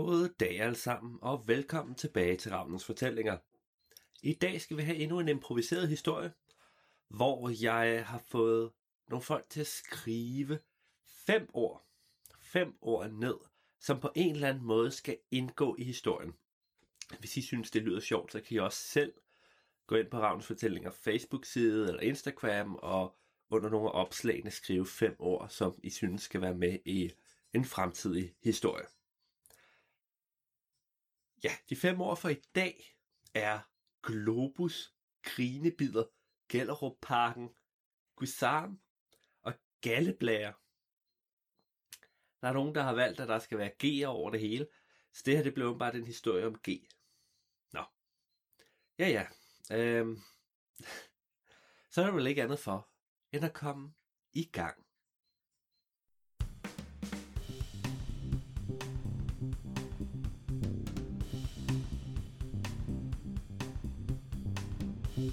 God dag alle sammen, og velkommen tilbage til Ravnens Fortællinger. I dag skal vi have endnu en improviseret historie, hvor jeg har fået nogle folk til at skrive fem ord, fem ord ned, som på en eller anden måde skal indgå i historien. Hvis I synes, det lyder sjovt, så kan I også selv gå ind på Ravnens Fortællinger Facebook-side eller Instagram, og under nogle af opslagene skrive fem ord, som I synes skal være med i en fremtidig historie. Ja, de fem ord for i dag er Globus, Grinebider, Gellerup-parken, Gusarm og Galleblære. Der er nogen, der har valgt, at der skal være G over det hele, så det her det blev bare den historie om G. Nå. Ja, ja. Øhm. Så er der vel ikke andet for, end at komme i gang. Det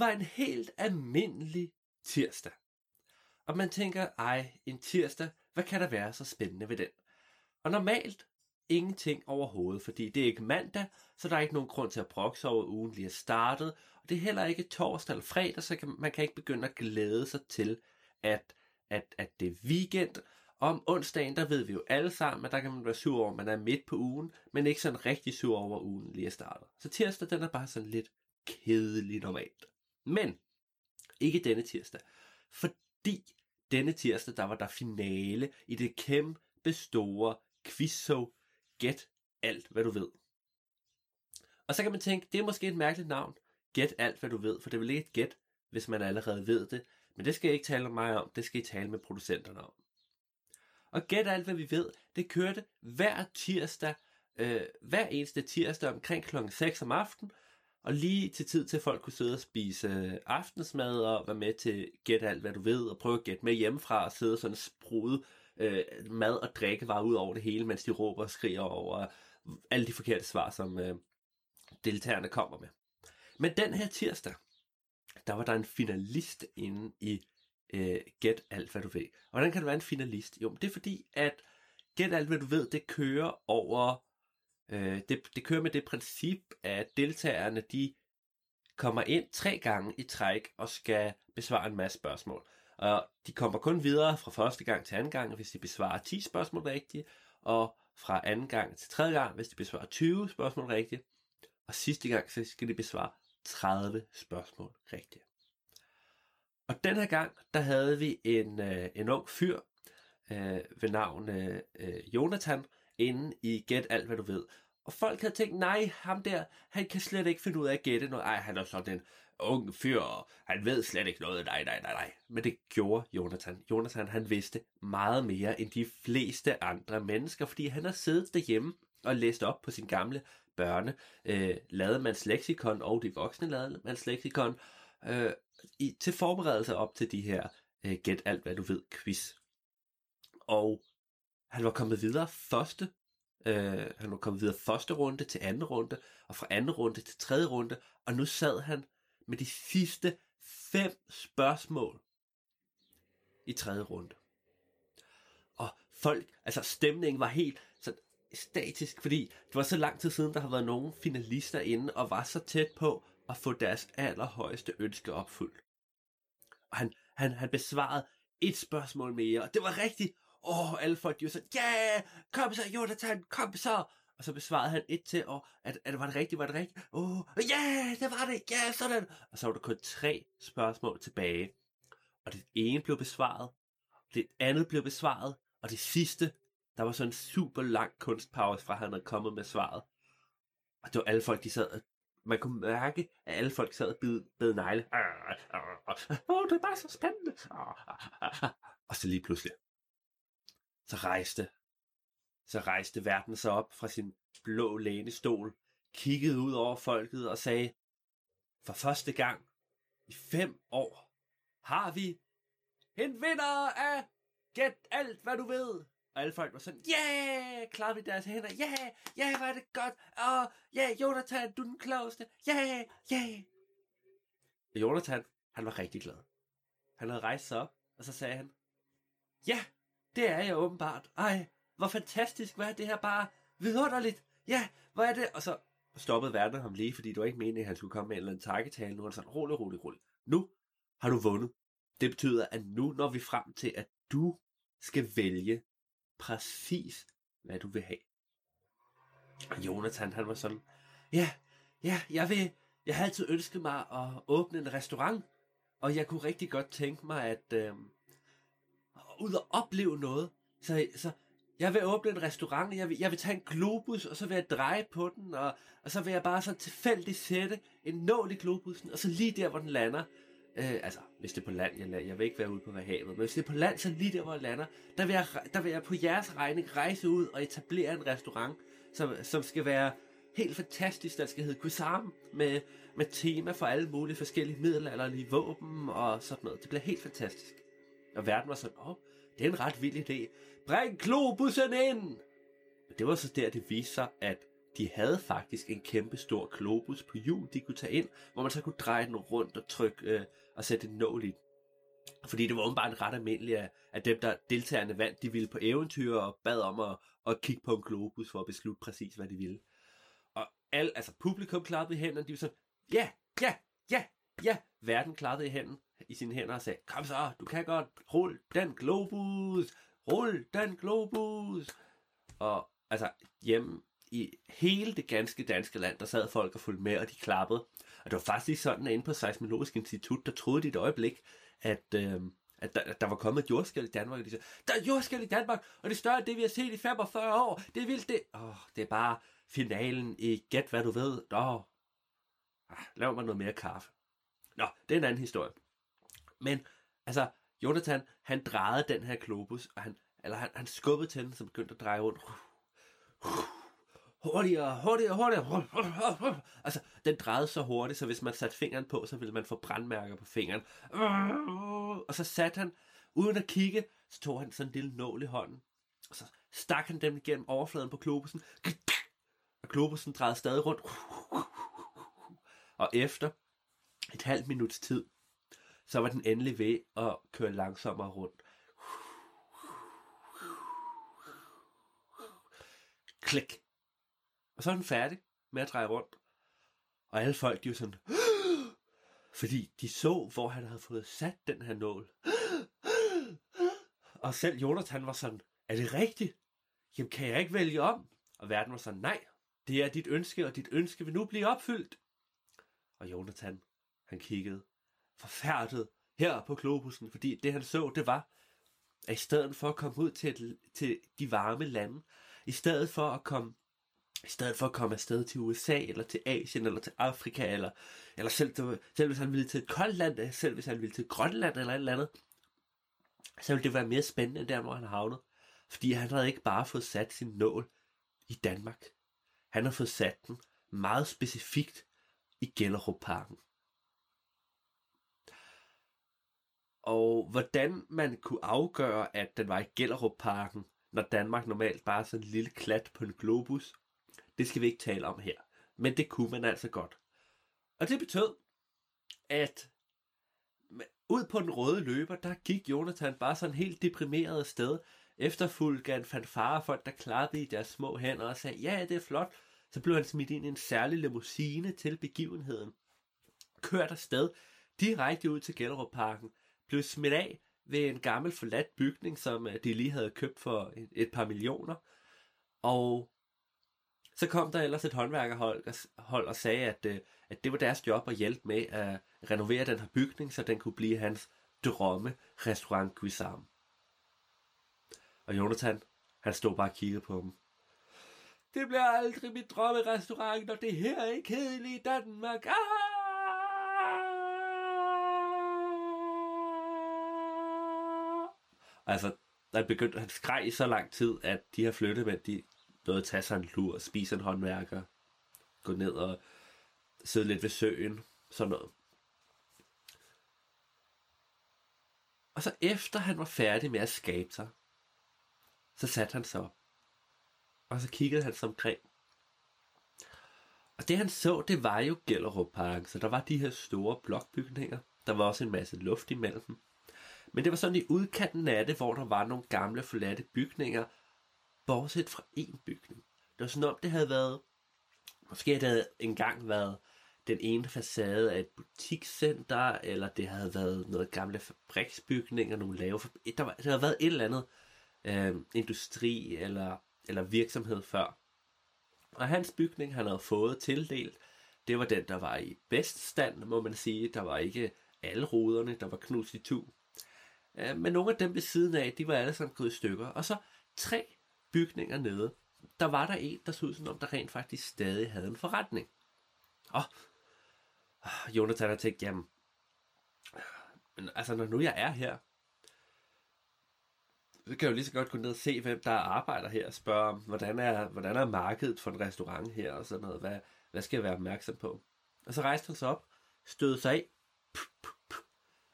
var en helt almindelig tirsdag. Og man tænker, ej, en tirsdag, hvad kan der være så spændende ved den? Og normalt ingenting overhovedet, fordi det er ikke mandag, så der er ikke nogen grund til at brokse over, at ugen lige er startet. Og det er heller ikke torsdag eller fredag, så kan, man kan ikke begynde at glæde sig til, at, at, at det er weekend. Om onsdagen, der ved vi jo alle sammen, at der kan man være sur over, at man er midt på ugen, men ikke sådan rigtig sur over, at ugen lige er startet. Så tirsdag, den er bare sådan lidt kedelig normalt. Men ikke denne tirsdag, fordi denne tirsdag, der var der finale i det kæmpe store quiz-show Get alt, hvad du ved. Og så kan man tænke, det er måske et mærkeligt navn. Get alt, hvad du ved, for det er vel ikke et get, hvis man allerede ved det. Men det skal jeg ikke tale med mig om, det skal I tale med producenterne om. Og gæt alt, hvad vi ved, det kørte hver tirsdag, øh, hver eneste tirsdag omkring klokken 6 om aftenen, og lige til tid til, at folk kunne sidde og spise øh, aftensmad og være med til gæt alt, hvad du ved, og prøve at gætte med hjemmefra og sidde sådan sprude øh, mad og drikke var ud over det hele, mens de råber og skriger over alle de forkerte svar, som øh, deltagerne kommer med. Men den her tirsdag, der var der en finalist inde i øh, Get alt, hvad du ved. Og hvordan kan du være en finalist? Jo, det er fordi, at Get alt, hvad du ved, det kører over Øh, det, det kører med det princip, at deltagerne de kommer ind tre gange i træk og skal besvare en masse spørgsmål. Og de kommer kun videre fra første gang til anden gang, hvis de besvarer 10 spørgsmål rigtigt, og fra anden gang til tredje gang, hvis de besvarer 20 spørgsmål rigtigt, og sidste gang så skal de besvare 30 spørgsmål rigtigt. Og den her gang, der havde vi en, øh, en ung fyr øh, ved navn øh, øh, Jonathan, inde i Gæt alt, hvad du ved. Og folk havde tænkt, nej, ham der, han kan slet ikke finde ud af at gætte noget. Ej, han er sådan en ung fyr, og han ved slet ikke noget. Nej, nej, nej, nej. Men det gjorde Jonathan. Jonathan, han vidste meget mere end de fleste andre mennesker, fordi han har siddet derhjemme og læst op på sin gamle børne, øh, lademands leksikon og de voksne lademands leksikon, øh, i, til forberedelse op til de her øh, Gæt alt, hvad du ved quiz. Og han var kommet videre første, øh, han var kommet videre første runde til anden runde, og fra anden runde til tredje runde, og nu sad han med de sidste fem spørgsmål i tredje runde. Og folk, altså stemningen var helt statisk, fordi det var så lang tid siden, der har været nogen finalister inde, og var så tæt på at få deres allerhøjeste ønske opfyldt. Og han, han, han besvarede et spørgsmål mere, og det var rigtigt, åh, oh, alle folk, de var sådan, ja, yeah, kom så, Jonathan, kom så. Og så besvarede han et til, og at, at var det rigtigt, var det rigtigt? Åh, oh, ja, yeah, det var det, ja, yeah, sådan. Og så var der kun tre spørgsmål tilbage. Og det ene blev besvaret, det andet blev besvaret, og det sidste, der var sådan en super lang kunstpause fra, han havde kommet med svaret. Og det var alle folk, de sad man kunne mærke, at alle folk sad og bed, bed negle. Åh, oh, det er bare så spændende. Og så lige pludselig, så rejste, så rejste verden sig op fra sin blå lænestol, kiggede ud over folket og sagde, for første gang i fem år har vi en vinder af Gæt alt, hvad du ved. Og alle folk var sådan, ja, yeah! klarede vi deres hænder, ja, yeah! ja, yeah, var det godt, og ja, yeah, Jonathan, du er den klogeste, ja, yeah! ja. Yeah! Og Jonathan, han var rigtig glad. Han havde rejst sig op, og så sagde han, Ja, det er jeg åbenbart. Ej, hvor fantastisk, hvad er det her bare vidunderligt. Ja, hvor er det? Og så stoppede verden ham lige, fordi det var ikke meningen, at han skulle komme med en eller anden takketale. Nu er han sådan, rolig, rolig, rolig. Nu har du vundet. Det betyder, at nu når vi frem til, at du skal vælge præcis, hvad du vil have. Og Jonathan, han var sådan, ja, ja, jeg vil, jeg har altid ønsket mig at åbne en restaurant, og jeg kunne rigtig godt tænke mig at øh, ud og opleve noget. Så, så jeg vil åbne en restaurant, jeg vil, jeg vil tage en globus, og så vil jeg dreje på den, og, og så vil jeg bare så tilfældigt sætte en nål i globusen, og så lige der, hvor den lander, øh, altså, hvis det er på land, jeg, jeg vil ikke være ude på havet, men hvis det er på land, så lige der, hvor jeg lander, der vil jeg, der vil jeg på jeres regning rejse ud og etablere en restaurant, som, som skal være helt fantastisk, der skal hedde Kusam, med, med tema for alle mulige forskellige middelalderlige våben og sådan noget. Det bliver helt fantastisk. Og verden var sådan, åh, oh, det er en ret vild idé. Bring globussen ind! Men det var så der, det viste sig, at de havde faktisk en kæmpe stor globus på hjul, de kunne tage ind, hvor man så kunne dreje den rundt og trykke øh, og sætte en nål i Fordi det var åbenbart ret almindeligt, at, at dem, der deltagerne vandt, de ville på eventyr og bad om at, at kigge på en globus for at beslutte præcis, hvad de ville. Og al, altså publikum klappede i hænderne, de var sådan, ja, ja, ja, ja. Verden klappede i hænden, i sine hænder og sagde, kom så, du kan godt, rul den globus, rul den globus. Og altså hjemme i hele det ganske danske land, der sad folk og fulgte med, og de klappede. Og det var faktisk sådan, at inde på Seismologisk Institut, der troede de et øjeblik, at, øh, at, der, at der var kommet et jordskæld i Danmark, og de sagde, der er jordskæld i Danmark, og det er større end det, vi har set i 45 år. Det er vildt, det. Åh, det er bare finalen i Gæt, hvad du ved. Nå, ah, lav mig noget mere kaffe. Nå, det er en anden historie. Men, altså, Jonathan, han drejede den her globus, og han, eller han, han skubbede til den, som begyndte at dreje rundt. Hurtigere, hurtigere, hurtigere. Altså, den drejede så hurtigt, så hvis man satte fingeren på, så ville man få brandmærker på fingeren. Og så satte han, uden at kigge, så tog han sådan en lille nål i hånden. Og så stak han dem igennem overfladen på globusen. Og globusen drejede stadig rundt. Og efter et halvt minuts tid, så var den endelig ved at køre langsommere rundt. Klik. Og så er den færdig med at dreje rundt. Og alle folk, de var sådan... Fordi de så, hvor han havde fået sat den her nål. Og selv Jonathan var sådan, er det rigtigt? Jamen kan jeg ikke vælge om? Og verden var sådan, nej, det er dit ønske, og dit ønske vil nu blive opfyldt. Og Jonathan, han kiggede forfærdet her på globusen, fordi det han så, det var, at i stedet for at komme ud til, et, til de varme lande, i stedet for at komme i stedet for at komme afsted til USA, eller til Asien, eller til Afrika, eller, eller selv, til, selv hvis han ville til et koldt land, øh, selv hvis han ville til Grønland, eller et eller andet, så ville det være mere spændende, end der, hvor han havnede. Fordi han havde ikke bare fået sat sin nål i Danmark. Han har fået sat den meget specifikt i Gellerup-parken. Og hvordan man kunne afgøre, at den var i Gellerup-parken, når Danmark normalt bare er sådan en lille klat på en globus, det skal vi ikke tale om her. Men det kunne man altså godt. Og det betød, at ud på den røde løber, der gik Jonathan bare sådan helt deprimeret sted, efterfulgt af en fanfare folk, der klappede i deres små hænder og sagde, ja, det er flot. Så blev han smidt ind i en særlig limousine til begivenheden. Kørt afsted direkte ud til Gellerup-parken, blev smidt af ved en gammel forladt bygning, som øh, de lige havde købt for et par millioner. Og så kom der ellers et håndværkerhold og, hold og sagde, at, øh, at det var deres job at hjælpe med at renovere den her bygning, så den kunne blive hans drømme restaurant Guisam. Og Jonathan, han stod bare og kiggede på dem. Det bliver aldrig mit drømme restaurant, når det her er kedeligt i Danmark. Ah! Altså, der begyndte, han skreg i så lang tid, at de her flyttemænd, de nåede at tage sig en lur, spise en håndværker, gå ned og sidde lidt ved søen, sådan noget. Og så efter han var færdig med at skabe sig, så satte han sig op. Og så kiggede han sig omkring. Og det han så, det var jo Gellerup Parken, så der var de her store blokbygninger. Der var også en masse luft imellem dem. Men det var sådan i udkanten af det, hvor der var nogle gamle forladte bygninger, bortset fra én bygning. Det var sådan om, det havde været, måske havde engang været den ene facade af et butikscenter, eller det havde været noget gamle fabriksbygninger, nogle lave fabri- der, var, der havde været et eller andet øh, industri eller, eller virksomhed før. Og hans bygning, han havde fået tildelt, det var den, der var i bedst stand, må man sige. Der var ikke alle ruderne, der var knust i tu. Øh, men nogle af dem ved siden af, de var alle sammen gået i stykker. Og så tre bygninger nede, der var der en, der så ud som om, der rent faktisk stadig havde en forretning. Og ah, Jonathan har tænkt, jamen, men altså, når nu jeg er her, så kan jeg jo lige så godt gå ned og se, hvem der arbejder her, og spørge, hvordan er, hvordan er markedet for en restaurant her, og sådan noget, hvad, hvad skal jeg være opmærksom på? Og så rejste han sig op, stødte sig af,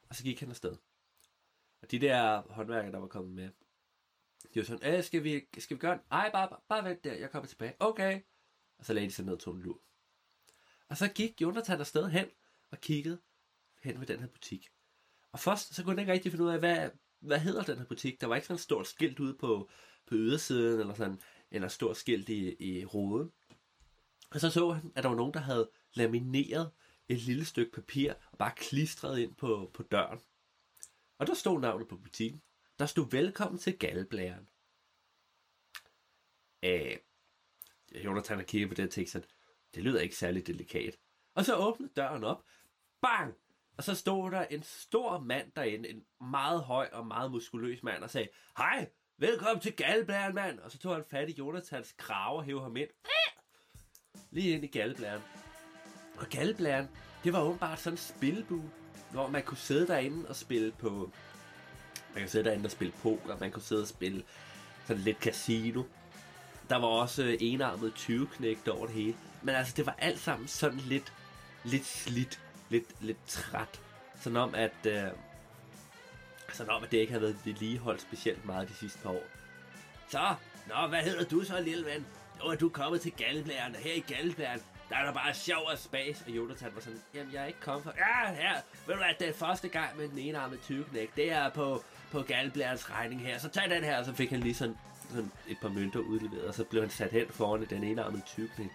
og så gik han afsted. Og de der håndværkere, der var kommet med, de var sådan, øh, skal vi, skal vi gøre det? Ej, bare, bare, bare vent der, jeg kommer tilbage. Okay. Og så lagde de sig ned og tog en lur. Og så gik Jonathan afsted hen og kiggede hen ved den her butik. Og først så kunne han ikke rigtig finde ud af, hvad, hvad hedder den her butik? Der var ikke sådan et stort skilt ude på, på ydersiden, eller sådan, eller stort skilt i, i roden. Og så så han, at der var nogen, der havde lamineret et lille stykke papir og bare klistret ind på, på døren. Og der stod navnet på butikken. Der stod velkommen til galleblæren. Æh, Jonathan har kigget på det og tænkt sådan, det lyder ikke særlig delikat. Og så åbnede døren op. Bang! Og så stod der en stor mand derinde, en meget høj og meget muskuløs mand, og sagde, Hej, velkommen til galleblæren, mand. Og så tog han fat i Jonathans krav og hævde ham ind. Lige ind i galleblæren. Og galleblæren, det var åbenbart sådan en spilbue, hvor man kunne sidde derinde og spille på... Man kan sidde derinde og spille poker, man kunne sidde og spille sådan lidt casino. Der var også øh, enarmet 20 knægt over det hele. Men altså, det var alt sammen sådan lidt, lidt slidt, lidt, lidt træt. Sådan om, at, øh, sådan om, at det ikke havde været vedligeholdt specielt meget de sidste par år. Så, nå, hvad hedder du så, lille ven? Nu er du kommet til Galleblæren, og her i Galleblæren, der er der bare sjov og spas. Og Jonathan var sådan, jamen jeg er ikke kommet for... Ja, her, ved du hvad, det er første gang med den enarmede 20 knæk. Det er på, på Galleblærens regning her. Så tag den her, og så fik han lige sådan, sådan et par mønter udleveret, og så blev han sat hen foran den enarmede 20 knæk.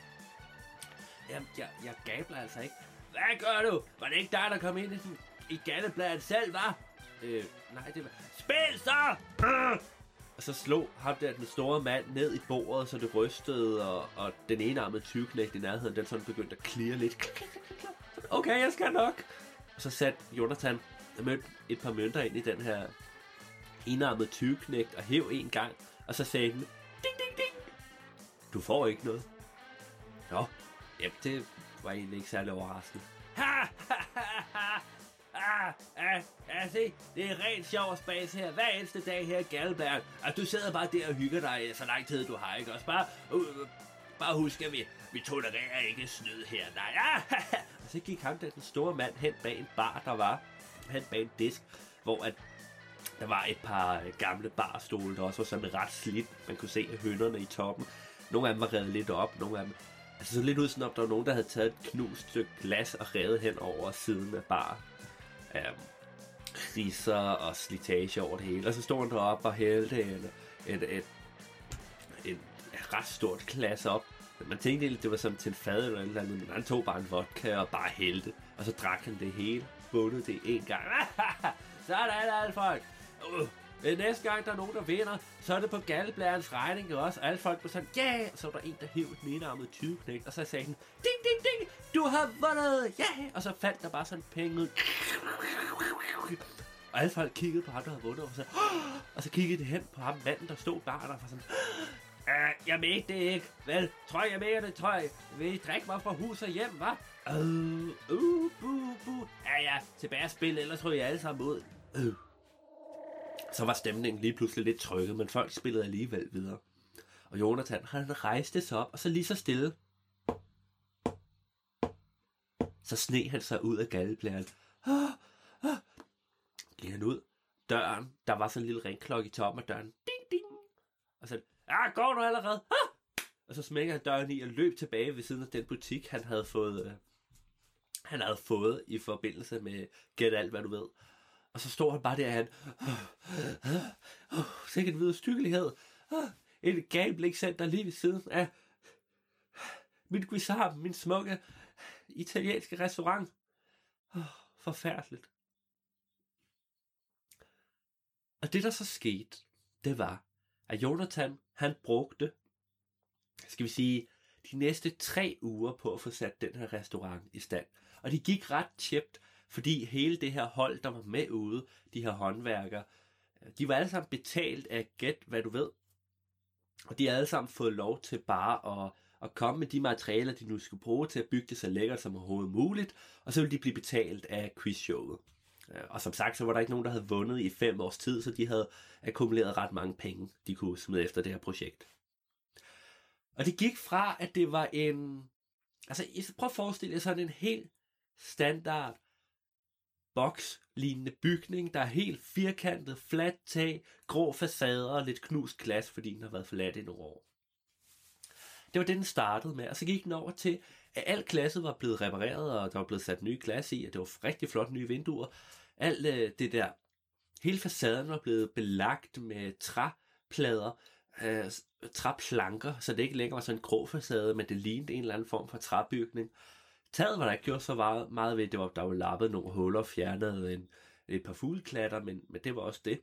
Jamen, jeg, jeg gabler altså ikke. Hvad gør du? Var det ikke dig, der kom ind i, den, i Galleblæren selv, var? Øh, nej, det var... Spil så! Øh! Og så slog ham der, den store mand, ned i bordet, så det rystede, og, og den ene armede 20 i nærheden, den sådan begyndte at klire lidt. Okay, jeg skal nok. Og så satte Jonathan mødte et par mønter ind i den her enarmet tyveknægt og hæv en gang, og så sagde den, ding, ding, ding. Du får ikke noget. Nå, jamen det var egentlig ikke særlig overraskende. Ha, ha, ha, ha. Ah, ah, ah, se, det er rent sjov og spas her, hver eneste dag her i Galberg. Og du sidder bare der og hygger dig øh, så lang tid du har, ikke også? Bare, uh, bare husk, at vi, vi tolererer ikke snyd her, nej. Ah, og så gik ham der, den store mand, hen bag en bar, der var, hen bag en disk, hvor at der var et par gamle barstole, der også var sådan ret slidt. Man kunne se hønderne i toppen. Nogle af dem var revet lidt op, nogle af dem Altså så lidt ud som om, der var nogen, der havde taget et knust stykke glas og revet hen over siden af bar. Øhm, um, kriser og slitage over det hele. Og så stod han deroppe og hældte et, et, et, en ret stort glas op. Man tænkte egentlig, det var som til en fad eller noget andet, men han tog bare en vodka og bare hældte. Og så drak han det hele. Vågnede det en gang. så er der alle folk. Uh, næste gang der er nogen, der vinder, så er det på galdeblærens regning også. Og alle folk var sådan, ja! Yeah! Så var der en, der hævde den enarmede 20 knægt, og så sagde han, ding, ding, ding, du har vundet, ja! Yeah! Og så faldt der bare sådan penge ud. Og alle folk kiggede på ham, der havde vundet, og så, og så kiggede de hen på ham, manden, der stod bare der, og var sådan, Uh, jeg mente det ikke. Vel, tror jeg mere det, tror jeg. Vil I drikke mig fra hus og hjem, hva? Uh, uh, bu, bu. Ja, ja, tilbage at spille, ellers tror jeg alle sammen ud øh, Så var stemningen lige pludselig lidt trykket, men folk spillede alligevel videre. Og Jonathan, han rejste sig op, og så lige så stille. Så sne han sig ud af galleblæren. Ah, ah. Gik han ud. Døren, der var sådan en lille ringklokke i toppen af døren. Ding, ding. Og så, ja, går du allerede? Ah! og så smækker han døren i og løb tilbage ved siden af den butik, han havde fået, øh, han havde fået i forbindelse med Get alt, hvad du ved. Og så står han bare der, og han, oh, oh, oh, sikkert videre stykkelighed. Oh, et gambling-center lige ved siden af min guisarm, min smukke italienske restaurant. Oh, forfærdeligt. Og det, der så skete, det var, at Jonathan, han brugte, skal vi sige, de næste tre uger på at få sat den her restaurant i stand. Og det gik ret tjept, fordi hele det her hold, der var med ude, de her håndværkere, øh, de var alle sammen betalt af Gæt, hvad du ved. Og de har alle sammen fået lov til bare at, at komme med de materialer, de nu skulle bruge til at bygge det så lækkert som overhovedet muligt, og så ville de blive betalt af quizshowet. Øh, og som sagt, så var der ikke nogen, der havde vundet i fem års tid, så de havde akkumuleret ret mange penge, de kunne smide efter det her projekt. Og det gik fra, at det var en... Altså, prøv at forestille jer sådan en helt standard bokslignende bygning, der er helt firkantet, fladt tag, grå facader og lidt knust glas, fordi den har været forladt i nogle år. Det var det, den startede med, og så gik den over til, at alt glasset var blevet repareret, og der var blevet sat nye glas i, og det var rigtig flot nye vinduer. Alt øh, det der, hele facaden var blevet belagt med træplader, øh, træplanker, så det ikke længere var sådan en grå facade, men det lignede en eller anden form for træbygning. Taget var der ikke gjort så meget, meget ved, det var, der var lappet nogle huller, fjernet en, et par fugleklatter, men, men det var også det.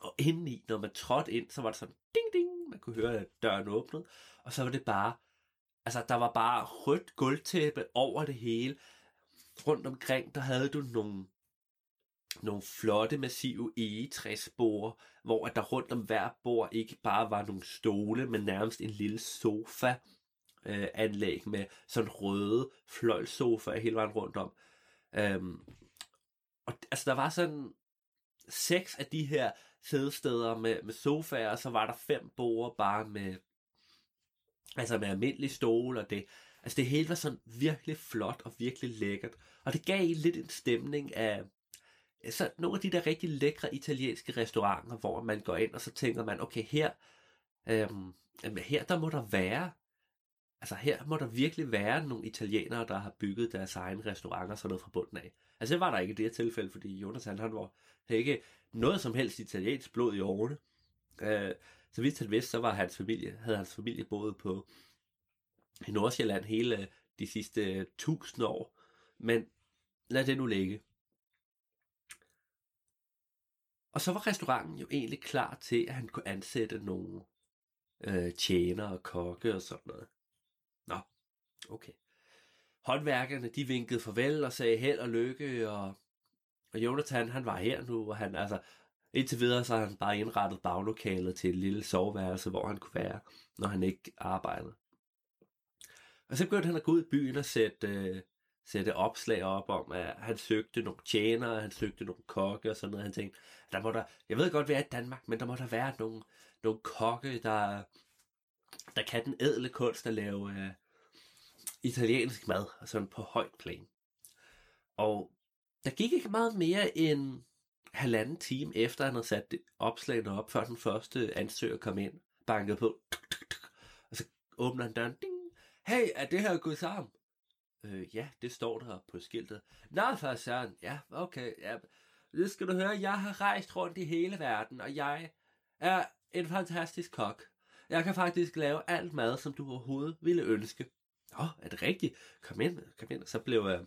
Og indeni, når man trådte ind, så var det sådan ding ding, man kunne høre, at døren åbnede, og så var det bare, altså der var bare rødt gulvtæppe over det hele. Rundt omkring, der havde du nogle, nogle flotte, massive egetræsbord, hvor at der rundt om hver bord ikke bare var nogle stole, men nærmest en lille sofa øh, anlæg med sådan røde fløjlsofaer hele vejen rundt om. Øhm, og altså der var sådan seks af de her sædesteder med, med sofaer, og så var der fem borde bare med, altså med almindelige stole, og det, altså det hele var sådan virkelig flot og virkelig lækkert. Og det gav lidt en stemning af, så nogle af de der rigtig lækre italienske restauranter, hvor man går ind, og så tænker man, okay, her, øhm, her der må der være altså her må der virkelig være nogle italienere, der har bygget deres egen restauranter sådan noget fra bunden af. Altså det var der ikke i det her tilfælde, fordi Jonas han var ikke noget som helst italiensk blod i årene. Øh, så vidt han vidste, så var hans familie, havde hans familie boet på i Nordsjælland hele øh, de sidste øh, tusind år. Men lad det nu ligge. Og så var restauranten jo egentlig klar til, at han kunne ansætte nogle øh, tjenere og kokke og sådan noget. Okay. Håndværkerne, de vinkede farvel og sagde held og lykke, og, og Jonathan, han var her nu, og han, altså, indtil videre, så har han bare indrettet baglokalet til et lille soveværelse, hvor han kunne være, når han ikke arbejdede. Og så begyndte han at gå ud i byen og sætte, øh, sætte opslag op om, at han søgte nogle tjenere, han søgte nogle kokke og sådan noget. Han tænkte, der må der, jeg ved godt, vi er i Danmark, men der må der være nogle, nogle kokke, der, der kan den ædle kunst at lave øh, italiensk mad, sådan på højt plan. Og der gik ikke meget mere end halvanden time efter, han havde sat opslagene op, før den første ansøger kom ind, bankede på, tuk, tuk, tuk, og så åbner han døren, ding, hey, er det her gået sammen? Øh, ja, det står der på skiltet. Nej, for søren, ja, okay, ja. Det skal du høre, jeg har rejst rundt i hele verden, og jeg er en fantastisk kok. Jeg kan faktisk lave alt mad, som du overhovedet ville ønske. Nå, er det rigtigt? Kom ind, kom ind. Så blev øh,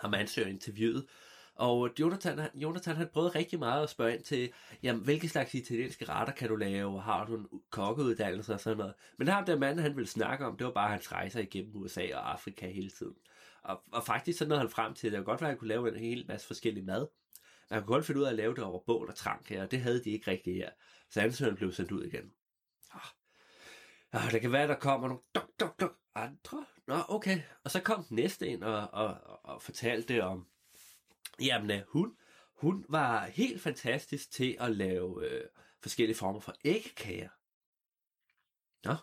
ham ansøger interviewet. Og Jonathan, Jonathan han prøvede rigtig meget at spørge ind til, jamen, hvilke slags italienske retter kan du lave, har du en kokkeuddannelse og sådan noget. Men ham der mand, han ville snakke om, det var bare hans rejser igennem USA og Afrika hele tiden. Og, og faktisk så nåede han frem til, at det var godt være, at han kunne lave en hel masse forskellige mad. Man kunne godt finde ud af at lave det over bål og trank her, og det havde de ikke rigtig her. Så ansøgeren blev sendt ud igen. Ah, ah det kan være, der kommer nogle duk, duk, duk, andre. Nå, okay. Og så kom den næste ind og, og, og fortalte om, jamen hun, hun var helt fantastisk til at lave øh, forskellige former for æggekager. Nå,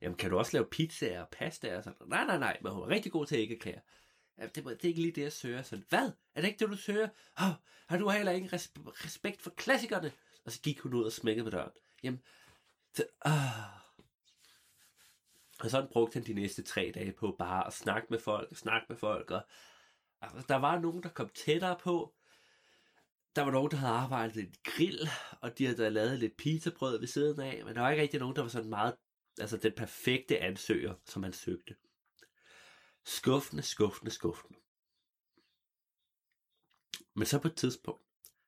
jamen kan du også lave pizzaer og pasta og sådan Nej, nej, nej, men hun var rigtig god til æggekager. Jamen, det, det er ikke lige det, jeg søger. Sådan, hvad? Er det ikke det, du søger? Oh, har du heller ikke respekt for klassikerne? Og så gik hun ud og smækkede med døren. Jamen, så, ah, og sådan brugte han de næste tre dage på bare at snakke med folk, snakke med folk, og altså, der var nogen, der kom tættere på. Der var nogen, der havde arbejdet lidt grill, og de havde lavet lidt pizzabrød ved siden af, men der var ikke rigtig nogen, der var sådan meget, altså den perfekte ansøger, som han søgte. Skuffende, skuffende, skuffende. Men så på et tidspunkt,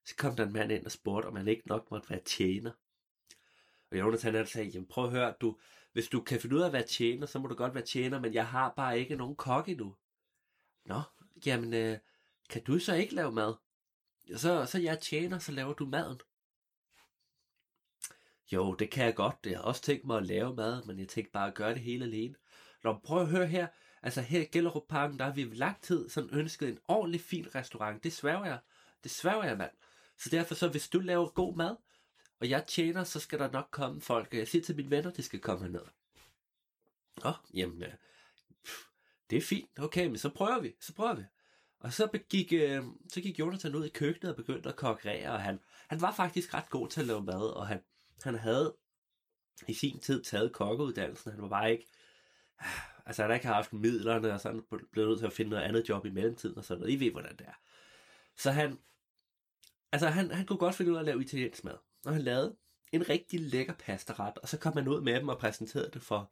så kom der en mand ind og spurgte, om han ikke nok måtte være tjener. Og Jonas han sagde, jamen prøv at høre, du, hvis du kan finde ud af at være tjener, så må du godt være tjener, men jeg har bare ikke nogen kok endnu. Nå, jamen, øh, kan du så ikke lave mad? Så, så jeg tjener, så laver du maden. Jo, det kan jeg godt. Jeg har også tænkt mig at lave mad, men jeg tænkte bare at gøre det hele alene. Nå, prøv at høre her. Altså her i Gellerup Parken, der har vi lang tid sådan ønsket en ordentlig fin restaurant. Det sværger jeg. Det sværger jeg, mand. Så derfor så, hvis du laver god mad, og jeg tjener, så skal der nok komme folk. Jeg siger til mine venner, de skal komme herned. Åh, jamen, øh, det er fint. Okay, men så prøver vi. Så prøver vi. Og så gik, øh, så gik Jonathan ud i køkkenet og begyndte at kokkerere, og han, han var faktisk ret god til at lave mad, og han, han havde i sin tid taget kokkeuddannelsen. Han var bare ikke, ah, altså han har ikke haft midlerne, og så han blev nødt til at finde noget andet job i mellemtiden, og sådan noget. I ved, hvordan det er. Så han, altså han, han kunne godt finde ud af at lave italiensk mad. Og han lavede en rigtig lækker pastaret, og så kom han ud med dem og præsenterede det for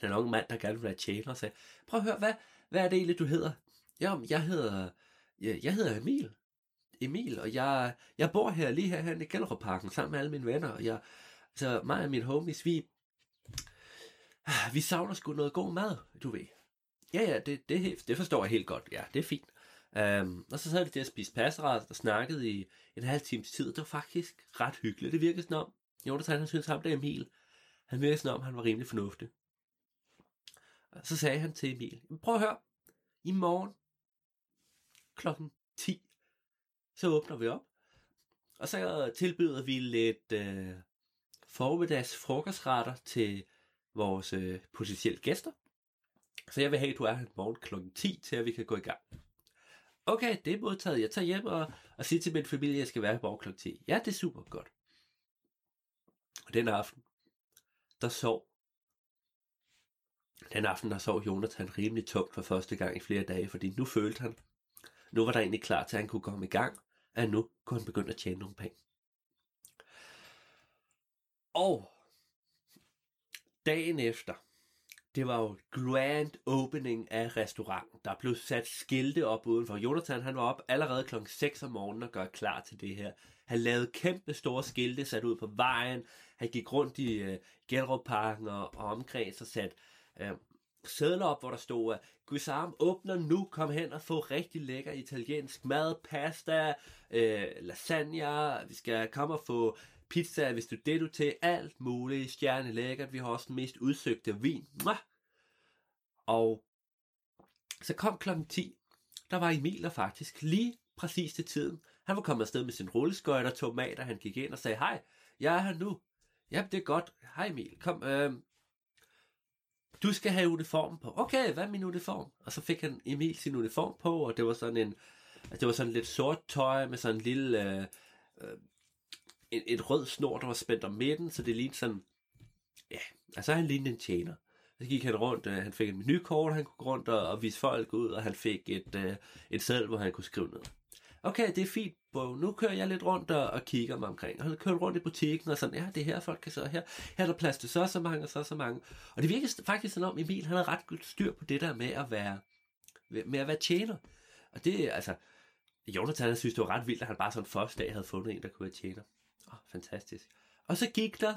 den unge mand, der gerne ville være tjener, og sagde, prøv at høre, hvad, hvad er det egentlig, du hedder? Jamen, jeg hedder, jeg, jeg hedder Emil. Emil, og jeg, jeg bor her lige her, her i Gellerupparken sammen med alle mine venner, og jeg, så mig og mine homies, vi, vi savner sgu noget god mad, du ved. Ja, ja, det, det, det forstår jeg helt godt. Ja, det er fint. Um, og så sad vi der og spiste passeret og snakkede i en halv times tid. Det var faktisk ret hyggeligt. Det virkede sådan om, Jonathan han synes ham der Emil, han virkede sådan om, han var rimelig fornuftig. Og så sagde han til Emil, prøv at høre, i morgen klokken 10, så åbner vi op. Og så tilbyder vi lidt øh, formiddags frokostretter til vores øh, potentielle gæster. Så jeg vil have, at du er her i morgen klokken 10, til at vi kan gå i gang. Okay, det er modtaget. Jeg tager hjem og, og siger til min familie, at jeg skal være her på klokken 10. Ja, det er super godt. Og den aften, der sov den aften, der sov Jonathan rimelig tungt for første gang i flere dage, fordi nu følte han, nu var der egentlig klar til, at han kunne komme i gang, at nu kunne han begynde at tjene nogle penge. Og dagen efter, det var jo grand opening af restauranten. Der blev sat skilte op udenfor. Jonathan han var op allerede klokken 6 om morgenen og gør klar til det her. Han lavede kæmpe store skilte sat ud på vejen. Han gik rundt i øh, Gellerup-parken og, og omkreds og satte øh, sædler op, hvor der stod, at Guisarm åbner nu, kom hen og få rigtig lækker italiensk mad, pasta, øh, lasagne, vi skal komme og få pizza, hvis du det du til, alt muligt, stjerne lækkert, vi har også den mest udsøgte vin. Mwah! Og så kom klokken 10, der var Emil der faktisk lige præcis til tiden. Han var kommet afsted med sin rulleskøjt og tomater, han gik ind og sagde, hej, jeg er her nu. Ja, det er godt. Hej Emil, kom, øh, du skal have uniformen på. Okay, hvad er min uniform? Og så fik han Emil sin uniform på, og det var sådan en, det var sådan lidt sort tøj med sådan en lille, øh, øh, et, et rød snor, der var spændt om midten, så det lignede sådan, ja, altså han lignede en tjener. Så gik han rundt, øh, han fik et menukort, han kunne gå rundt og, og vise folk ud, og han fik et, øh, et sædel, hvor han kunne skrive ned. Okay, det er fint, bro. Nu kører jeg lidt rundt og, og kigger mig omkring. Og han kører rundt i butikken og sådan, ja, det er her, folk kan så her. Her er der plads til så så mange og så så mange. Og det virker faktisk sådan om, Emil, han har ret godt styr på det der med at være, med at være tjener. Og det, altså, Jonathan synes, det var ret vildt, at han bare sådan første dag havde fundet en, der kunne være tjener. Oh, fantastisk. Og så gik der,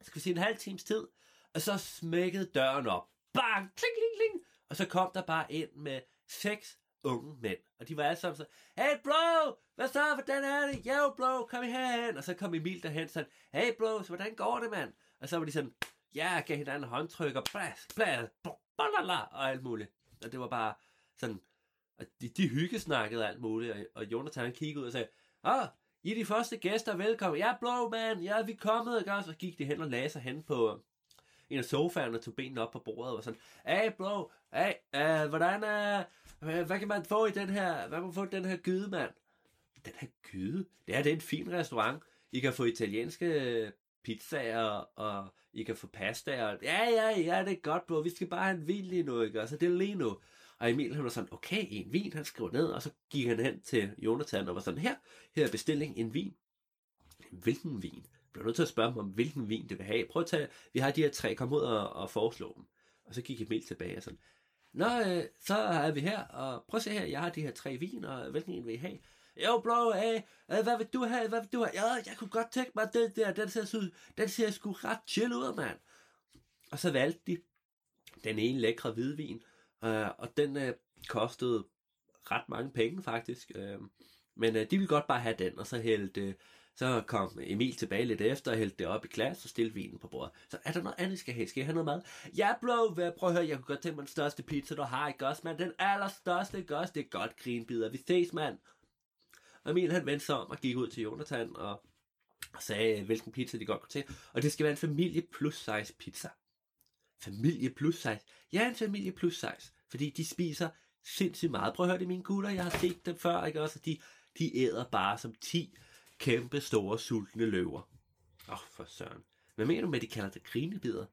skal vi sige, en halv times tid, og så smækkede døren op. Bang! Kling, kling, kling! Og så kom der bare ind med seks unge mænd. Og de var alle sammen så, hey bro, hvad så, hvordan er det? Yo bro, kom herhen. Og så kom Emil derhen sådan, hey bro, så hvordan går det, mand? Og så var de sådan, ja, yeah, gav hinanden håndtryk og blas, blas, blablabla, og alt muligt. Og det var bare sådan, og de, de hyggesnakkede alt muligt, og, og Jonathan kiggede ud og sagde, åh, oh, i er de første gæster, velkommen. Jeg bro, man, ja, vi er kommet, og så gik de hen og lagde sig hen på, øh, en af sofaerne tog benene op på bordet og sådan, hey bro, hey, uh, hvordan, uh, hvad kan man få i den her, hvad kan man få i den her gyde, mand? Den her gyde? Det er, det er en fin restaurant. I kan få italienske pizzaer, og I kan få pasta, ja, ja, ja, det er godt, bro, vi skal bare have en vin lige nu, ikke? Altså, det er lige nu. Og Emil, han var sådan, okay, en vin, han skrev ned, og så gik han hen til Jonathan og var sådan, her, her er bestilling, en vin. Hvilken vin? Blev nødt til at spørge dem om, hvilken vin det vil have. Prøv at tage, vi har de her tre, kom ud og, og foreslå dem. Og så gik Emil tilbage og sådan, Nå, øh, så er vi her, og prøv at se her, jeg har de her tre viner, og hvilken en vil I have? Jo, bro, øh, hvad vil du have, hvad vil du have? Ja, jeg kunne godt tænke mig, den der, den ser, den ser sgu ret chill ud, mand. Og så valgte de den ene lækre hvidvin, øh, og den øh, kostede ret mange penge, faktisk. Øh, men øh, de ville godt bare have den, og så hældte øh, så kom Emil tilbage lidt efter og hældte det op i glas og stillede vinen på bordet. Så er der noget andet, skal have? Skal jeg have noget mad? Ja, bro, prøv at høre, jeg kunne godt tænke mig den største pizza, du har, ikke også, mand? Den allerstørste, ikke også? Det er godt, grinbider. Vi ses, mand. Og Emil, han vendte sig om og gik ud til Jonathan og sagde, øh, hvilken pizza de godt kunne til. Og det skal være en familie plus size pizza. Familie plus size? Ja, en familie plus size. Fordi de spiser sindssygt meget. Prøv at høre det, mine gutter. Jeg har set dem før, ikke også? De, de æder bare som 10 kæmpe store sultne løver. Åh, oh, for søren. Hvad mener du med, at de kalder det grinebider?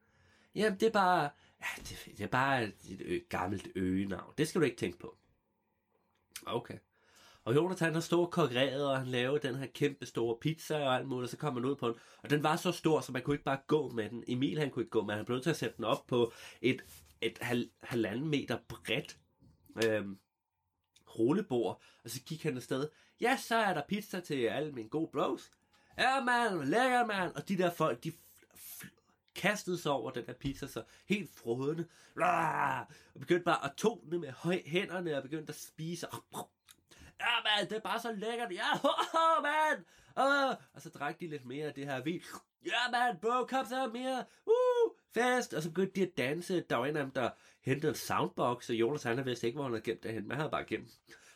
Jamen, det er bare, ja, det, det er bare et ø, gammelt øgenavn. Det skal du ikke tænke på. Okay. Og Jonathan har stået konkurreret, og han lavede den her kæmpe store pizza og alt muligt, og så kom han ud på den. Og den var så stor, så man kunne ikke bare gå med den. Emil han kunne ikke gå med Han blev nødt til at sætte den op på et, et hal, halvanden meter bredt øh, rullebord, og så gik han afsted. Ja, så er der pizza til alle mine gode bros. Ja, man, lækker, man. Og de der folk, de kastede sig over den der pizza, så helt frødende. Og begyndte bare at tone med hænderne, og begyndte at spise. Ja, mand, det er bare så lækkert. Ja, mand. man. Uh, og så drak de lidt mere af det her vin. Ja, mand, bro, kom så mere. Uh, fest. Og så begyndte de at danse. Der var en af dem, der hentede en soundbox, og Jonas han vidste ikke, hvor han havde gemt det hen. Man havde bare gemt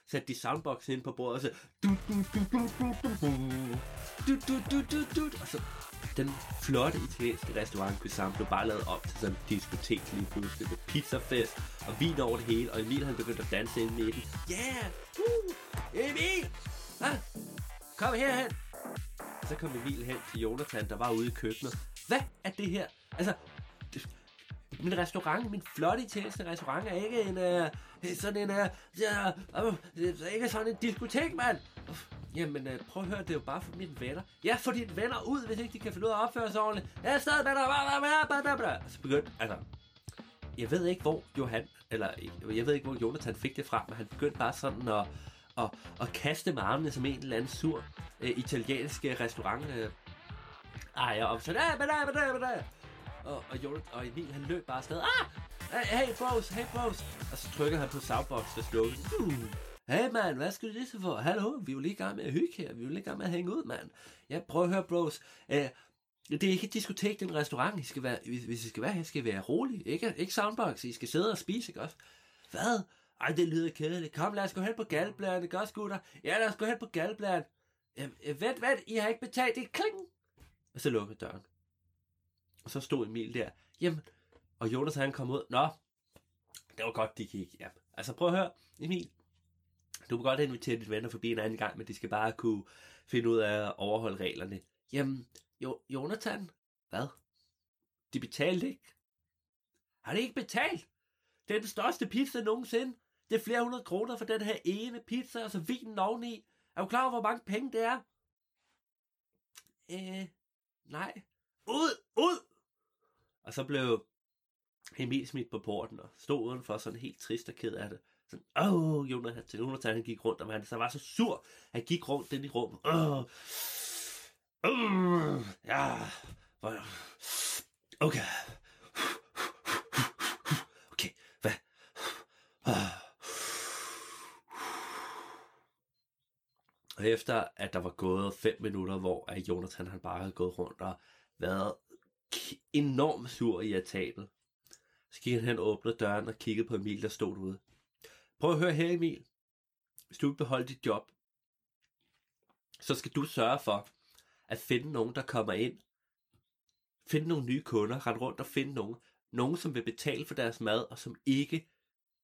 satte de soundboxen ind på bordet, og så... Du, du, du, du, du, du, du, du, du, du, du, og så den flotte italienske restaurant kunne blev bare lavet op til sådan en diskotek lige pludselig med pizzafest og vin over det hele, og Emil han begyndte at danse ind i den. Yeah! Uh! Emil! Ah! Kom herhen! Så kom Emil hen til Jonathan, der var ude i køkkenet. Hvad er det her? Altså, min restaurant, min flotte italienske restaurant, er ikke en, uh, sådan en, uh, ja, uh, er ikke sådan en diskotek, mand. Uh, jamen, uh, prøv at høre, det er jo bare for mine venner. Ja, for dine venner ud, hvis ikke de kan finde ud af at opføre sig ordentligt. Ja, stadig venner, så begyndte, altså, jeg ved ikke, hvor Johan, eller jeg ved ikke, hvor Jonathan fik det fra, men han begyndte bare sådan at, at, at kaste med armene som en eller anden sur uh, italiensk restaurant uh, ejer op. Så da, da, da, da, da og, og, Jonathan, og Emil, han løb bare afsted. Ah! Hey, bros, hey, bros. Og så trykker han på soundbox, der slår. Uh, hey man, hvad skal du det så for? Hallo, vi er jo lige i gang med at hygge her. Vi er jo lige i gang med at hænge ud, mand. Ja, prøv at høre, bros. Uh, det er ikke et diskotek, det er en restaurant. I skal være, hvis, I skal være her, skal I være rolig. Ikke, ikke soundbox, I skal sidde og spise, ikke også? Hvad? Ej, det lyder kedeligt. Kom, lad os gå hen på galbladet, ikke også, gutter? Ja, lad os gå hen på galblæren. Ja, øh, vent, vent, I har ikke betalt. Det kling. Og så lukker døren. Og så stod Emil der. Jamen, og Jonas han kom ud. Nå, det var godt, de gik. Ja. Altså prøv at høre, Emil. Du må godt invitere dit venner forbi en anden gang, men de skal bare kunne finde ud af at overholde reglerne. Jamen, jo, Jonathan, hvad? De betalte ikke. Har de ikke betalt? Det er den største pizza nogensinde. Det er flere hundrede kroner for den her ene pizza, og så vinen oveni. Er du klar over, hvor mange penge det er? Øh, nej. Ud, ud! Og så blev Emil smidt på porten og stod udenfor sådan helt trist og ked af det. Sådan, åh, oh, Jonathan, Jonathan han gik rundt, og han så var så sur. Han gik rundt den i rummet. Åh, oh, oh, ja, okay. Okay, hvad? Og efter at der var gået fem minutter, hvor Jonathan han bare havde gået rundt og været enormt sur i irritabel. Så gik han hen og åbnede døren og kiggede på Emil, der stod derude. Prøv at høre her, Emil. Hvis du vil beholde dit job, så skal du sørge for at finde nogen, der kommer ind. Finde nogle nye kunder, rende rundt og finde nogen. Nogen, som vil betale for deres mad, og som ikke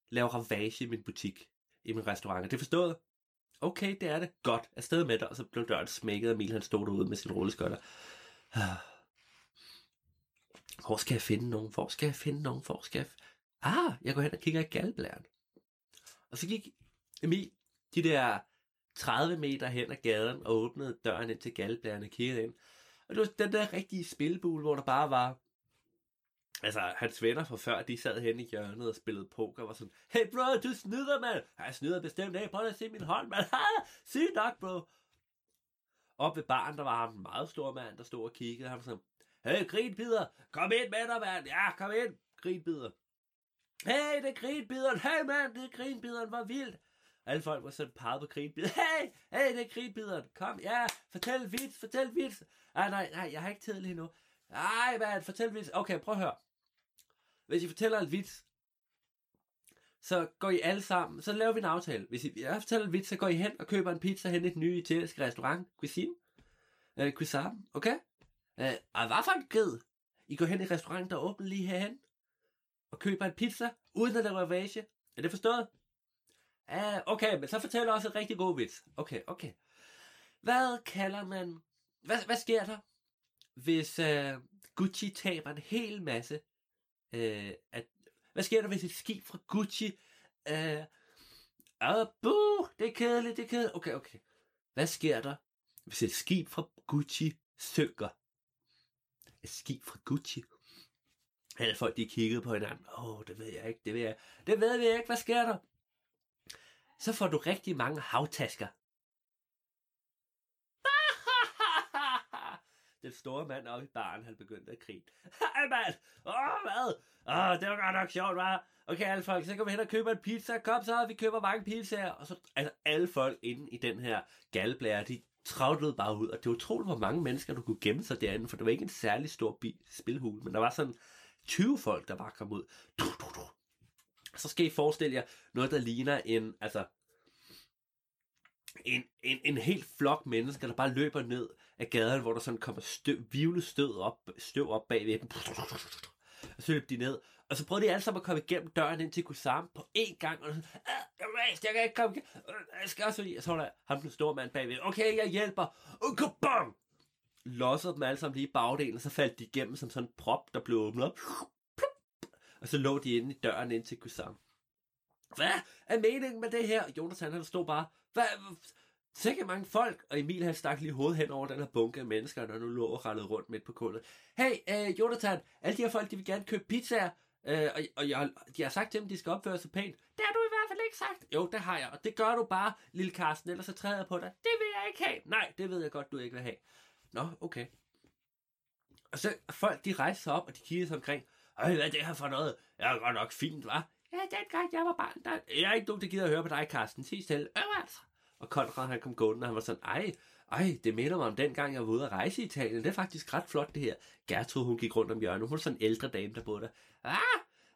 laver ravage i min butik, i min restaurant. Er det forstået? Okay, det er det. Godt. Afsted med dig. Og så blev døren smækket, og Emil han stod derude med sin rulleskøjter. Ah. Hvor skal jeg finde nogen? Hvor skal jeg finde nogen? Hvor skal jeg... Ah, jeg går hen og kigger i galblæren. Og så gik Emil de der 30 meter hen ad gaden og åbnede døren ind til galblæren og kiggede ind. Og det var den der rigtige spilbule, hvor der bare var Altså, hans venner fra før, de sad hen i hjørnet og spillede poker, og var sådan, Hey bro, du snyder, mand! Jeg snyder bestemt af, prøv at se min hånd, mand! Sygt nok, bro! Op ved baren, der var ham en meget stor mand, der stod og kiggede. Han var sådan, Hey, grinbider! Kom ind med dig, mand! Ja, kom ind! Grinbider! Hey, det er grinbideren! Hey, mand, det er grinbideren! Hvor vildt! Alle folk var sådan peget på grinbideren. Hey, hey, det er grinbideren! Kom, ja, fortæl vits, fortæl vits! Ah, nej, nej, jeg har ikke tid lige nu. Ej, mand, fortæl vits. Okay, prøv at høre. Hvis I fortæller en vits, så går I alle sammen, så laver vi en aftale. Hvis I, jeg fortæller en vits, så går I hen og køber en pizza hen i den nye italienske restaurant, Cuisine. Uh, Cuisine, okay? Øh, og hvad for en ged? I går hen i restauranten, der åbner lige herhen, og køber en pizza, uden at lave ravage. Er det forstået? Uh, okay, men så fortæller også en rigtig god vits. Okay, okay. Hvad kalder man... Hvad, hvad sker der, hvis uh, Gucci taber en hel masse Uh, at, hvad sker der, hvis et skib fra Gucci, Uh, uh, buh, det er kedeligt, det er kedeligt. Okay, okay. Hvad sker der, hvis et skib fra Gucci synker? Et skib fra Gucci? Alle folk, de kiggede på hinanden. Åh, oh, det ved jeg ikke, det ved jeg. Det ved vi ikke, hvad sker der? Så får du rigtig mange havtasker. Den store mand oppe i baren, han begyndte at grine. Hej mand! Åh, oh, hvad? Åh, oh, det var godt nok sjovt, var. Okay, alle folk, så går vi hen og køber en pizza. Kom så, vi køber mange pizzaer. Og så, altså, alle folk inde i den her galblære, de travlede bare ud. Og det var utroligt, hvor mange mennesker, du kunne gemme sig derinde. For det var ikke en særlig stor bi- spilhul, men der var sådan 20 folk, der bare kom ud. Du, du, du. Så skal I forestille jer noget, der ligner en, altså, en, en, en helt flok mennesker, der bare løber ned af gaden, hvor der sådan kommer støv, vivlet støv op, støv op bagved dem. Og så løb de ned. Og så prøvede de alle sammen at komme igennem døren ind til Kusam på én gang. Og så jeg, jeg kan ikke komme. Jeg skal også lige. Så er der ham den store mand bagved. Okay, jeg hjælper. Uh, og kom bang! Lossede dem alle sammen lige i bagdelen, og så faldt de igennem som sådan en prop, der blev åbnet op. Og så lå de inde i døren ind til Kusam. Hvad er meningen med det her? Jonathan, han stod bare, hvad, Sikke mange folk, og Emil han stak lige hovedet hen over den her bunke af mennesker, der nu lå og rallede rundt midt på kullet. Hey, øh, Jonathan, alle de her folk, de vil gerne købe pizzaer, øh, og, og jeg, de har sagt til dem, de skal opføre sig pænt. Det har du ikke sagt. Jo, det har jeg, og det gør du bare, lille Karsten, ellers så træder jeg på dig. Det vil jeg ikke have. Nej, det ved jeg godt, du ikke vil have. Nå, okay. Og så folk, de rejser sig op, og de kigger sig omkring. Øj, hvad er det her for noget? Jeg er godt nok fint, var. Ja, dengang jeg var barn, der... Jeg er ikke nogen, der gider at høre på dig, Karsten. Sig stille. Øh, altså. Og Konrad han kom gående, og han var sådan, ej, ej, det minder mig om den gang, jeg var ude at rejse i Italien. Det er faktisk ret flot, det her. Gertrud, hun gik rundt om hjørnet. Hun var sådan en ældre dame, der boede der. Ah,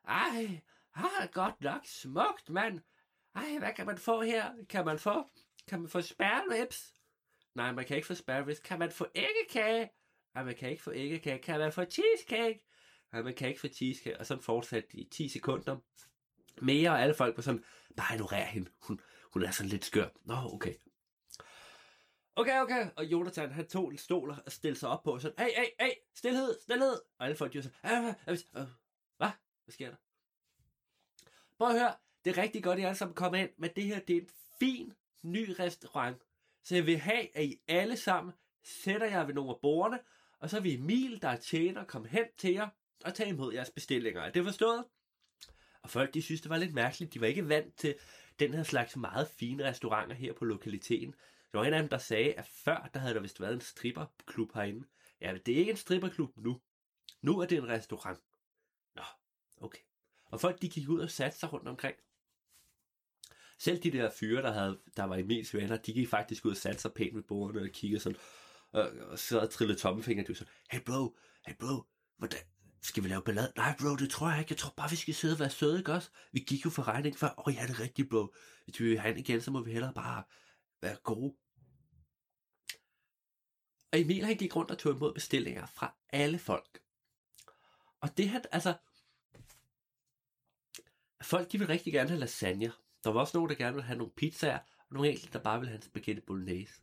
ej, ah, godt nok smukt, mand. Ej, hvad kan man få her? Kan man få, kan man få spærrelips? Nej, man kan ikke få spærrelips. Kan man få æggekage? Nej, man kan ikke få æggekage. Kan man få cheesecake? Nej, man kan ikke få cheesecake. Og sådan fortsatte de 10 sekunder. Mere, og alle folk var sådan, bare ignorer hende. Hun, hun er sådan lidt skør. Nå, okay. Okay, okay. Og Jonathan, han tog en stol og stillede sig op på, og sådan, hey, hey, hey, stillhed, stillhed. Og alle folk, de var sådan, hvad? Hvad sker der? Prøv at høre, det er rigtig godt, at I alle sammen kommer ind, men det her, det er en fin, ny restaurant. Så jeg vil have, at I alle sammen sætter jer ved nogle af bordene, og så vil Emil, der er tjener, komme hen til jer og tage imod jeres bestillinger. Er det forstået? Og folk, de synes, det var lidt mærkeligt. De var ikke vant til den her slags meget fine restauranter her på lokaliteten. Der var en af dem, der sagde, at før, der havde der vist været en stripperklub herinde. Ja, det er ikke en stripperklub nu. Nu er det en restaurant. Nå, okay. Og folk, de gik ud og satte sig rundt omkring. Selv de der fyre, der, havde, der var i mest venner, de gik faktisk ud og satte sig pænt ved bordene og kiggede sådan, og, og så og trillede tommefinger. De var sådan, hey bro, hey bro, hvordan, skal vi lave ballade? Nej, bro, det tror jeg ikke. Jeg tror bare, vi skal sidde og være søde, ikke også? Vi gik jo for regning før. Åh, oh, ja, det er rigtigt, bro. Hvis vi vil have igen, så må vi hellere bare være gode. Og Emil, han gik rundt og tog imod bestillinger fra alle folk. Og det her, altså... Folk, de vil rigtig gerne have lasagne. Der var også nogen, der gerne ville have nogle pizzaer, og nogle enkelte, der bare ville have en spaghetti bolognese.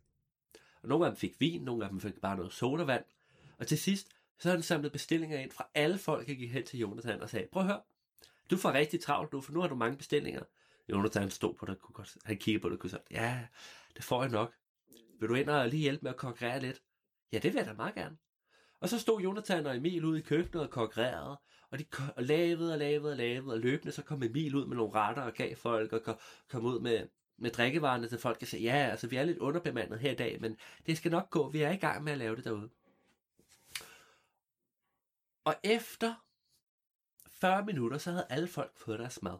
Og nogle af dem fik vin, nogle af dem fik bare noget sodavand. Og til sidst, Så havde han samlet bestillinger ind fra alle folk, der gik hen til Jonathan og sagde, prøv at høre, du får rigtig travlt nu, for nu har du mange bestillinger. Jonathan stod på det, kunne godt, han kiggede på det og kunne sige, ja, det får jeg nok. Vil du ind og lige hjælpe med at konkurrere lidt? Ja, det vil jeg da meget gerne. Og så stod Jonathan og Emil ude i køkkenet og konkurrerede, og de og lavede og lavede og lavede, og løbende så kom Emil ud med nogle retter og gav folk, og kom, ud med, med drikkevarerne til folk og sagde, ja, altså vi er lidt underbemandet her i dag, men det skal nok gå, vi er i gang med at lave det derude. Og efter 40 minutter, så havde alle folk fået deres mad.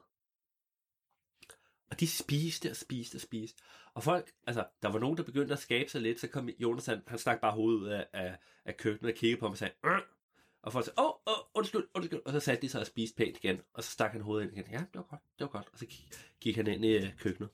Og de spiste og spiste og spiste. Og folk, altså, der var nogen, der begyndte at skabe sig lidt, så kom Jonas, han, han stak bare hovedet ud af, af, af køkkenet og kiggede på ham og sagde, Åh! og folk sagde, åh, åh, undskyld, undskyld, og så satte de sig og spiste pænt igen, og så stak han hovedet ind igen. Ja, det var godt, det var godt, og så gik han ind i øh, køkkenet.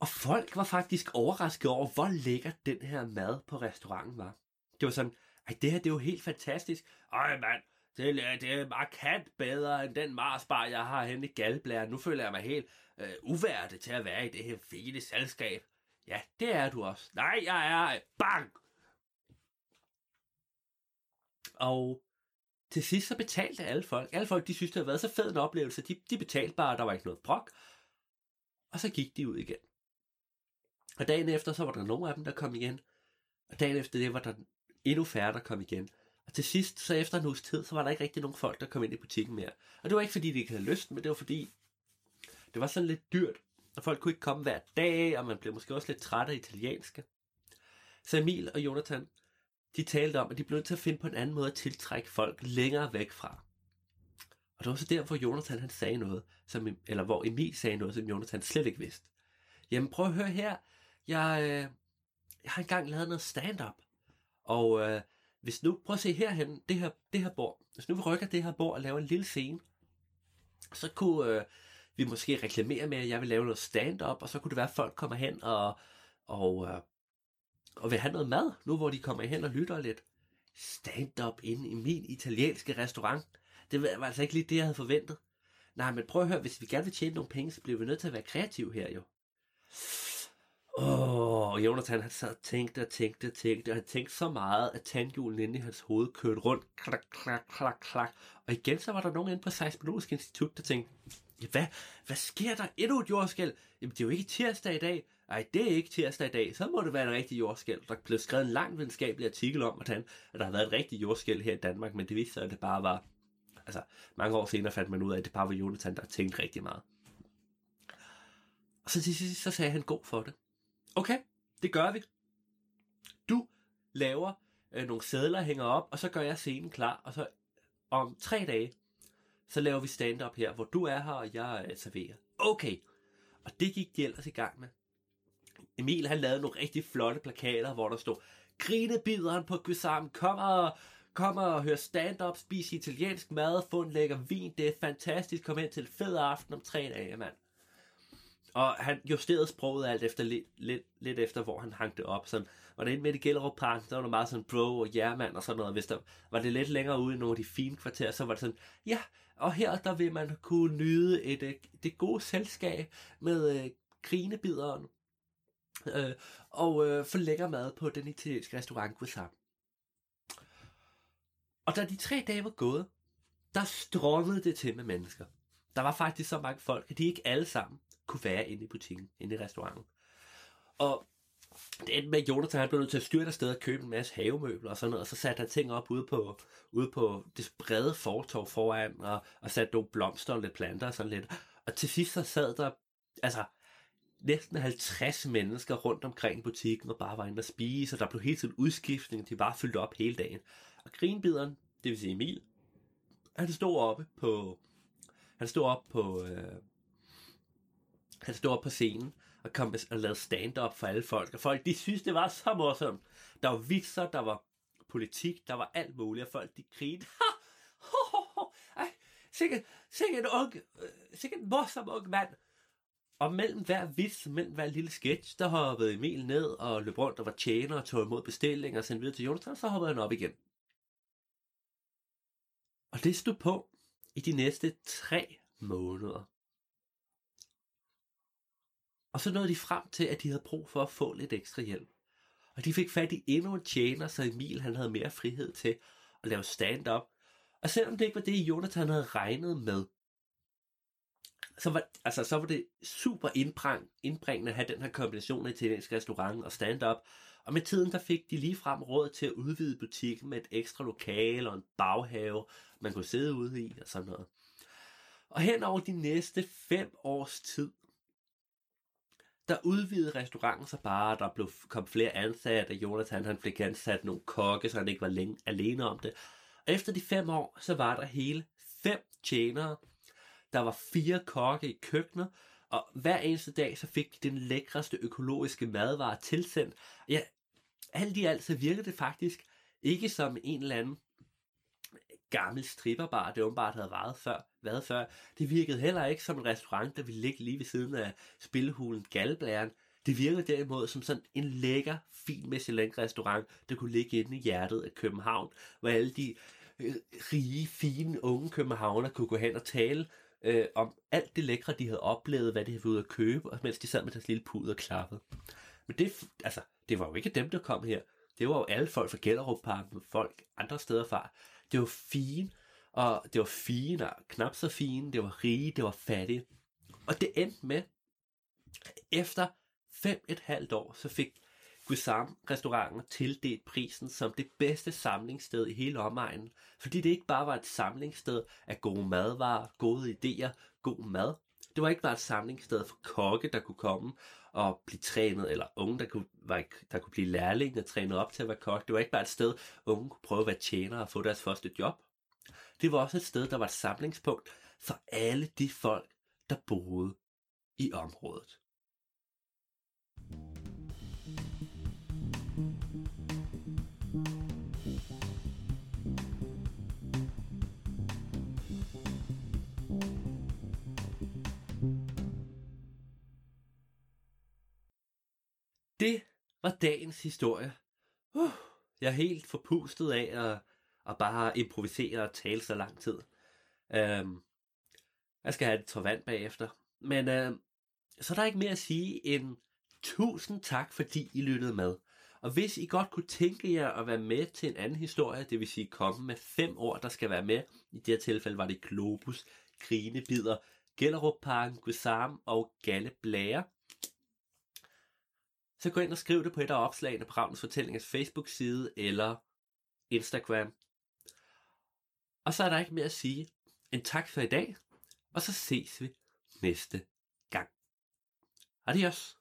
Og folk var faktisk overrasket over, hvor lækker den her mad på restauranten var. Det var sådan, ej, det her det er jo helt fantastisk. Ej, mand, det, er, det er markant bedre end den Marsbar, jeg har henne i galblæren. Nu føler jeg mig helt øh, uværdig til at være i det her fine selskab. Ja, det er du også. Nej, jeg er... Bang! Og til sidst så betalte alle folk. Alle folk, de synes, det havde været så fed en oplevelse. De, de betalte bare, der var ikke noget brok. Og så gik de ud igen. Og dagen efter, så var der nogle af dem, der kom igen. Og dagen efter det var der endnu færre, der kom igen. Og til sidst, så efter en uges tid, så var der ikke rigtig nogen folk, der kom ind i butikken mere. Og det var ikke fordi, de ikke havde lyst, men det var fordi, det var sådan lidt dyrt. Og folk kunne ikke komme hver dag, og man blev måske også lidt træt af italienske. Så Emil og Jonathan, de talte om, at de blev nødt til at finde på en anden måde at tiltrække folk længere væk fra. Og det var så der, hvor Jonathan han sagde noget, som, eller hvor Emil sagde noget, som Jonathan slet ikke vidste. Jamen prøv at høre her, jeg, øh, jeg har engang lavet noget stand-up, og øh, hvis nu, prøv at se herhen, det her, det her bord. Hvis nu vi rykker det her bord og laver en lille scene, så kunne øh, vi måske reklamere med, at jeg vil lave noget stand-up, og så kunne det være, at folk kommer hen og, og, øh, og vil have noget mad, nu hvor de kommer hen og lytter lidt. Stand-up inde i min italienske restaurant. Det var altså ikke lige det, jeg havde forventet. Nej, men prøv at høre, hvis vi gerne vil tjene nogle penge, så bliver vi nødt til at være kreative her jo. Åh, og Jonathan han sad og tænkte og tænkte og tænkte, og han tænkte så meget, at tandhjulen inde i hans hoved kørte rundt, klak, klak, klak, klak. Og igen så var der nogen inde på Seismologisk Institut, der tænkte, ja, hvad, hvad sker der? Endnu et jordskæld? Jamen, det er jo ikke tirsdag i dag. Nej, det er ikke tirsdag i dag. Så må det være en rigtig jordskæld. Der blev skrevet en lang videnskabelig artikel om, hvordan at der har været et rigtigt jordskæld her i Danmark, men det viste sig, at det bare var... Altså, mange år senere fandt man ud af, at det bare var Jonathan, der tænkte rigtig meget. Og så til sidst, så sagde han god for det. Okay, det gør vi. Du laver øh, nogle sædler, hænger op, og så gør jeg scenen klar, og så om tre dage, så laver vi stand-up her, hvor du er her, og jeg øh, serverer. Okay, og det gik de ellers i gang med. Emil han lavede nogle rigtig flotte plakater, hvor der stod, grinebideren på Gysam, kom og, kom og hør stand-up, spis italiensk mad, få en lækker vin, det er fantastisk, kom ind til en fed aften om tre dage, mand. Og han justerede sproget alt efter lidt, lidt, lidt efter, hvor han hang det op. Sådan, var det inde midt i Gellerup Park, der var der meget sådan bro og jærmand og sådan noget. Hvis der var det lidt længere ude i nogle af de fine kvarterer, så var det sådan, ja, og her der vil man kunne nyde et, øh, det gode selskab med øh, grinebideren øh, og øh, få lækker mad på den italienske restaurant Guisam. Og da de tre dage var gået, der strømmede det til med mennesker. Der var faktisk så mange folk, at de ikke alle sammen kunne være inde i butikken, inde i restauranten. Og det endte med, at Jonathan han blev nødt til at styre sted og købe en masse havemøbler og sådan noget, og så satte han ting op ude på, ude på det brede fortov foran, og, og satte nogle blomster og lidt planter og sådan lidt. Og til sidst så sad der, altså, næsten 50 mennesker rundt omkring butikken og bare var inde og spise, og der blev hele tiden udskiftning, de var fyldt op hele dagen. Og grinbideren, det vil sige Emil, han stod oppe på, han stod op på, øh, han stod op på scenen og kom og lavede stand-up for alle folk. Og folk, de synes, det var så morsomt. Der var vitser, der var politik, der var alt muligt, og folk, de grinede. sikkert, sikkert en ung, øh, sikkert en morsom ung mand. Og mellem hver vits, mellem hver lille sketch, der hoppede Emil ned og løb rundt og var tjener og tog imod bestillinger og sendte videre til Jonathan, så hoppede han op igen. Og det stod på i de næste tre måneder. Og så nåede de frem til, at de havde brug for at få lidt ekstra hjælp. Og de fik fat i endnu en tjener, så Emil han havde mere frihed til at lave stand-up. Og selvom det ikke var det, Jonathan havde regnet med, så var, altså, så var det super indbring, indbringende at have den her kombination af italiensk restaurant og stand-up. Og med tiden der fik de lige frem råd til at udvide butikken med et ekstra lokale og en baghave, man kunne sidde ude i og sådan noget. Og hen over de næste fem års tid, der udvidede restauranten sig bare, der blev, kom flere ansatte, Jonathan han fik ansat nogle kokke, så han ikke var længe alene om det. Og efter de fem år, så var der hele fem tjenere, der var fire kokke i køkkenet, og hver eneste dag, så fik de den lækreste økologiske madvarer tilsendt. Ja, alt i alt, så virkede det faktisk ikke som en eller anden gammel stripperbar, det åbenbart havde været før, været før. Det virkede heller ikke som en restaurant, der ville ligge lige ved siden af spillehulen Galblæren. Det virkede derimod som sådan en lækker, fin Michelin-restaurant, der kunne ligge inde i hjertet af København, hvor alle de øh, rige, fine, unge københavner kunne gå hen og tale øh, om alt det lækre, de havde oplevet, hvad de havde været ude at købe, og mens de sad med deres lille pud og klappede. Men det, altså, det var jo ikke dem, der kom her. Det var jo alle folk fra Gellerupparken, folk andre steder fra. Det var fint, og det var fint, og knap så fint, det var rige, det var fattige. Og det endte med, efter fem et halvt år, så fik Guisam restauranten tildelt prisen som det bedste samlingssted i hele omegnen, fordi det ikke bare var et samlingssted af gode madvarer, gode idéer, god mad. Det var ikke bare et samlingssted for kokke, der kunne komme og blive trænet, eller unge, der kunne, der kunne blive lærlinge og trænet op til at være kok. Det var ikke bare et sted, unge kunne prøve at være tjenere og få deres første job. Det var også et sted, der var et samlingspunkt for alle de folk, der boede i området. Det var dagens historie. Uh, jeg er helt forpustet af at, at bare improvisere og tale så lang tid. Uh, jeg skal have et tår vand bagefter. Men uh, så er der ikke mere at sige end tusind tak, fordi I lyttede med. Og hvis I godt kunne tænke jer at være med til en anden historie, det vil sige komme med fem ord, der skal være med, i det her tilfælde var det Globus, Grinebider, Gellerup Parken, Guisam og Galle Blære, så gå ind og skriv det på et af opslagene på Ravnens Fortællingers Facebook-side eller Instagram. Og så er der ikke mere at sige end tak for i dag, og så ses vi næste gang. Adios!